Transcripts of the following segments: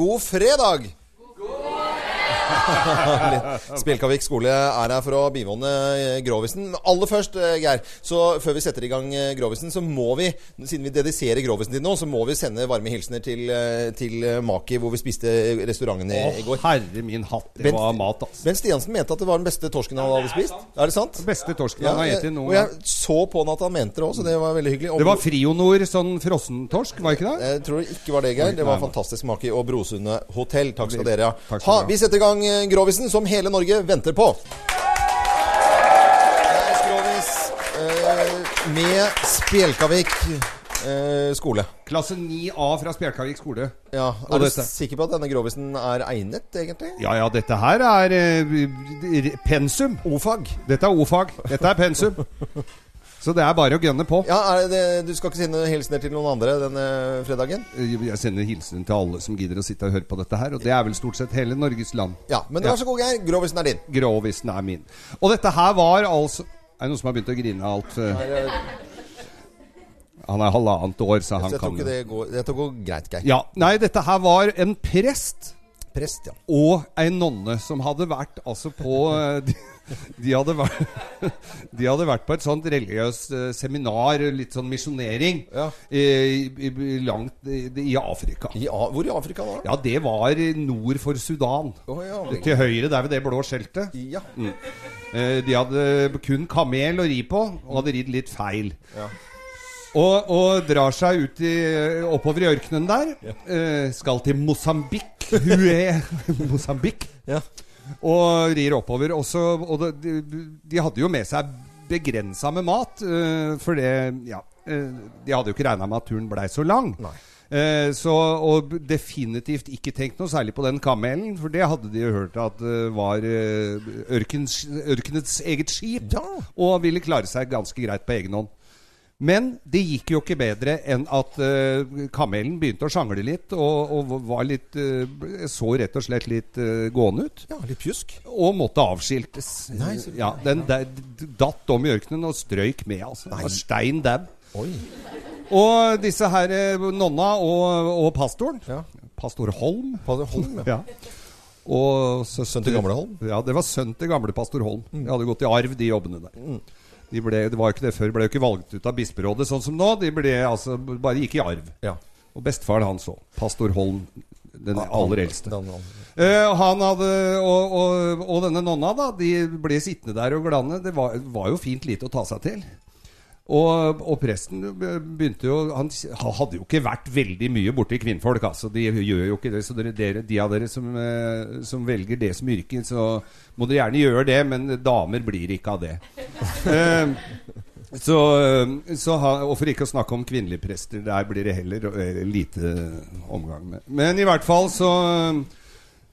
God fredag! Spjelkavik skole er her for å bivåne eh, Grovisen. Aller først, eh, Geir, så før vi setter i gang eh, Grovisen, så må vi, siden vi dediserer Grovisen til nå, så må vi sende varme hilsener til, til Maki, hvor vi spiste restauranten i, i Å, går. herre min hatt, det Bent- var mat, altså. Ben Stiansen mente at det var den beste torsken han hadde spist. Er det sant? Beste torsken Ja, han har spist noen og jeg så på han at han mente det òg, så det var veldig hyggelig. Og Det var Frionor sånn frossentorsk, var ikke det? Jeg tror det ikke var det, Geir. Det var fantastisk Maki og Brosundet hotell. Takk skal dere ha. vi setter i gang eh, Grovisen, som hele Norge venter på. Det er Skrovis eh, med Spjelkavik eh, skole. Klasse 9A fra Spjelkavik skole. Ja, Er du dette. sikker på at denne Grovisen er egnet, egentlig? Ja ja, dette her er eh, pensum. O-fag. Dette er o-fag. Dette er pensum. Så det er bare å gønne på. Ja, det, Du skal ikke sende hilsener til noen andre denne fredagen? Jeg sender hilsen til alle som gidder å sitte og høre på dette her. Og det er vel stort sett hele Norges land. Ja, men vær så god, Geir. Grovisen er din. Grovisen er min. Og dette her var altså Er det noen som har begynt å grine av alt? eh? Han er halvannet år, så han jeg tror ikke det går, det går greit, Geir. Ja, Nei, dette her var en prest Prest, ja. og ei nonne som hadde vært altså på eh, De, de, hadde, vært, de hadde vært på et sånt religiøst eh, seminar, litt sånn misjonering, Ja. eh, i, i, langt i, i Afrika. I, hvor i Afrika da? Ja, det var nord for Sudan. Oh, ja. Til høyre der ved det blå skjeltet. ja. Mm. De hadde kun kamel å ri på, og hadde ridd litt feil. Ja. Og, og drar seg ut i, oppover i ørkenen der. Ja. skal til Mosambik. Hun er Mosambik. Ja. Og rir oppover. Også, og de, de hadde jo med seg begrensa med mat. uh, for det Ja. Uh, de hadde jo ikke regna med at turen blei så lang. Nei. Eh, så, og definitivt ikke tenkt noe særlig på den kamelen, for det hadde de jo hørt at det var ørkens, ørkenets eget skip. Ja. Og ville klare seg ganske greit på egen hånd. Men det gikk jo ikke bedre enn at uh, kamelen begynte å sjangle litt, og, og var litt uh, så rett og slett litt uh, gående ut. ja, litt pjusk. Og måtte avskiltes. Nei, så- ja, den der, datt om i ørkenen og strøyk med, altså. Nei. Var Stein dab. Oi. Og disse her nonna og, og pastoren Ja. Pastor Holm. Pastor Holm, ja. Ja. Og søster, Sønn til gamle Holm? Ja, det var sønn til gamle pastor Holm. De hadde gått i arv, de jobbene der. De ble, det var jo ikke det før. Ble jo ikke valgt ut av bisperådet sånn som nå. De ble altså bare gikk i arv. Ja. Og bestefaren hans òg. Pastor Holm. Den aller eldste. Den andre. Eh, han hadde, og, og, og denne nonna, da, de ble sittende der og glane. Det var, var jo fint lite å ta seg til. Og, og presten begynte jo Han hadde jo ikke vært veldig mye borti kvinnfolk. Altså. De gjør jo ikke det. Så dere, dere, de av dere som, eh, som velger det som yrke, så må dere gjerne gjøre det, men damer blir ikke av det. Eh, så, så ha, og for ikke å snakke om kvinnelige prester, der blir det heller eh, lite omgang med. Men i hvert fall så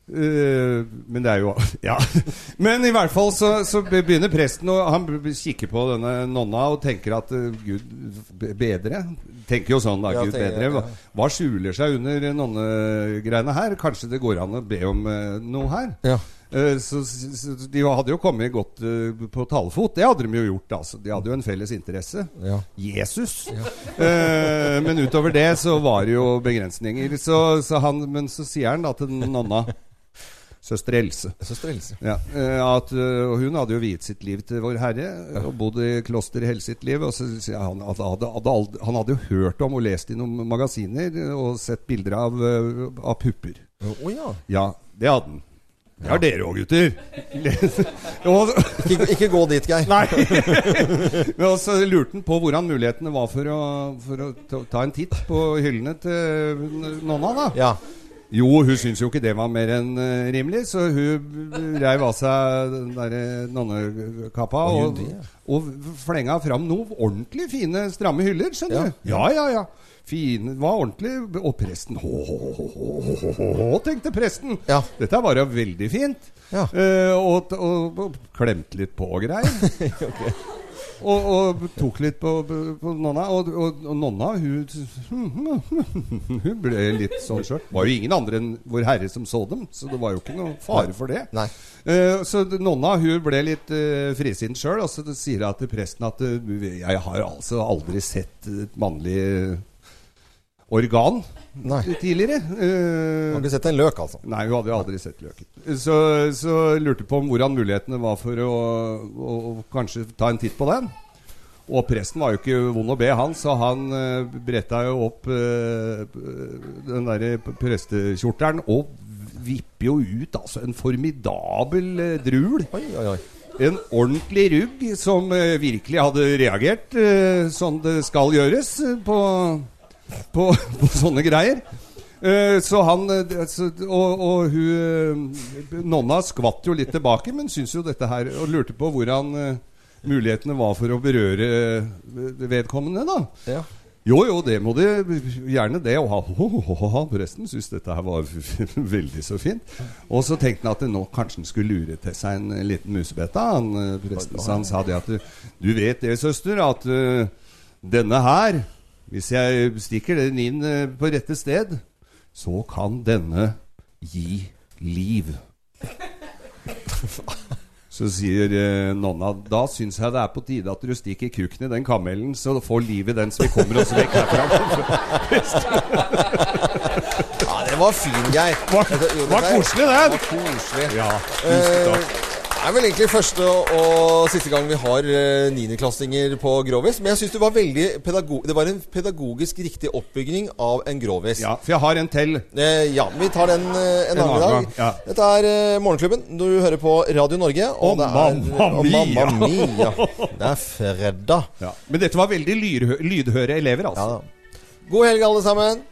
eh, men det er jo Ja. Men i hvert fall så, så begynner presten å Han kikker på denne nonna og tenker at uh, Gud bedre. Tenker jo sånn, da. Ja, Gud bedre. Hva, hva skjuler seg under nonnegreiene her? Kanskje det går an å be om uh, noe her? Ja. Så, så de hadde jo kommet godt uh, på talefot. Det hadde de jo gjort. altså De hadde jo en felles interesse. Ja. Jesus. Eh, men utover det så var det jo begrensninger. Så, så han, men så sier han da til den nonna Søster Else. Søster Else. Ja, eh, at, eh, og hun hadde jo viet sitt liv til Vår Herre og bodd i kloster hele sitt liv. Og så han hadde, hadde, han hadde jo hørt om og lest i noen magasiner og sett bilder av, eh, av pupper. Å ja. Ja, det hadde han. Det har dere òg, gutter. Ikke, ikke gå dit, Geir. Nei. Men så lurte han på hvordan mulighetene var for å, for å ta en titt på hyllene til nonna. da Ja. Jo, hun syntes jo ikke det var mer enn eh, rimelig, så hun reiv av seg den derre nonnekappa og, og flenga fram noen ordentlig fine, stramme hyller, skjønner du. Ja, ja, ja. Fine, var ordentlig Og presten Hå, hå, hå, hå, tenkte presten. Ja. Dette var jo veldig fint. Ja. Uh, og, og, og klemte litt på og greier. Og, og tok litt på, på nonna. Og, og, og nonna, hun Hun ble litt sånn sjøl. Var jo ingen andre enn Vår Herre som så dem, så det var jo ikke noe fare for det. Eh, så nonna hun ble litt uh, frisint sjøl, og så sier hun til presten at uh, jeg har altså aldri sett et mannlig organ Nei. tidligere. Eh, Har ikke sett en løk, altså. Nei, hun hadde aldri sett løken. Så, så lurte på om hvordan mulighetene var for å, å, å kanskje ta en titt på den. Og presten var jo ikke vond å be, han, så han uh, bretta jo opp uh, den derre prestekjortelen og vipper jo ut altså en formidabel uh, drul. Oi, oi, oi. En ordentlig rugg som eh, virkelig hadde reagert uh, sånn det skal gjøres eh, på, på, på sånne greier. Eh, så han eh, så, Og, og hun eh, Nonna skvatt jo litt tilbake, men syntes jo dette her Og lurte på hvordan mulighetene var for å berøre vedkommende, da. Ja. Jo, jo, det må de gjerne det. Og han, ho, presten syntes dette her var veldig så fint. Og så tenkte han at nå kanskje han skulle lure til seg en liten musebete. Han, presten, så han sa det at du, du vet det, søster, at uh, denne her Hvis jeg stikker den inn eh, på rette sted, så kan denne gi liv. Så sier eh, nonna da syns jeg det er på tide at du stikker kukken i den kamelen, så får livet den som vi kommer oss vekk herfra. Ja, det var fin, Geir. Var- var koselig, det. var koselig. Ja, Eh, Det er vel egentlig første og siste gang vi har eh, niendeklassinger på Grovis. Men jeg syns det var veldig Det var en pedagogisk riktig oppbygging av en Grovis. ja, for jeg har en til. Eh, ja, vi tar den eh, en, En annen dag. ja. Dette er eh, Morgenklubben. Du hører på Radio Norge. Og det er, mamma mia. mamma mia. Det er fredag. Ja. Men dette var veldig lydhøre elever, altså. Ja. God helg, alle sammen.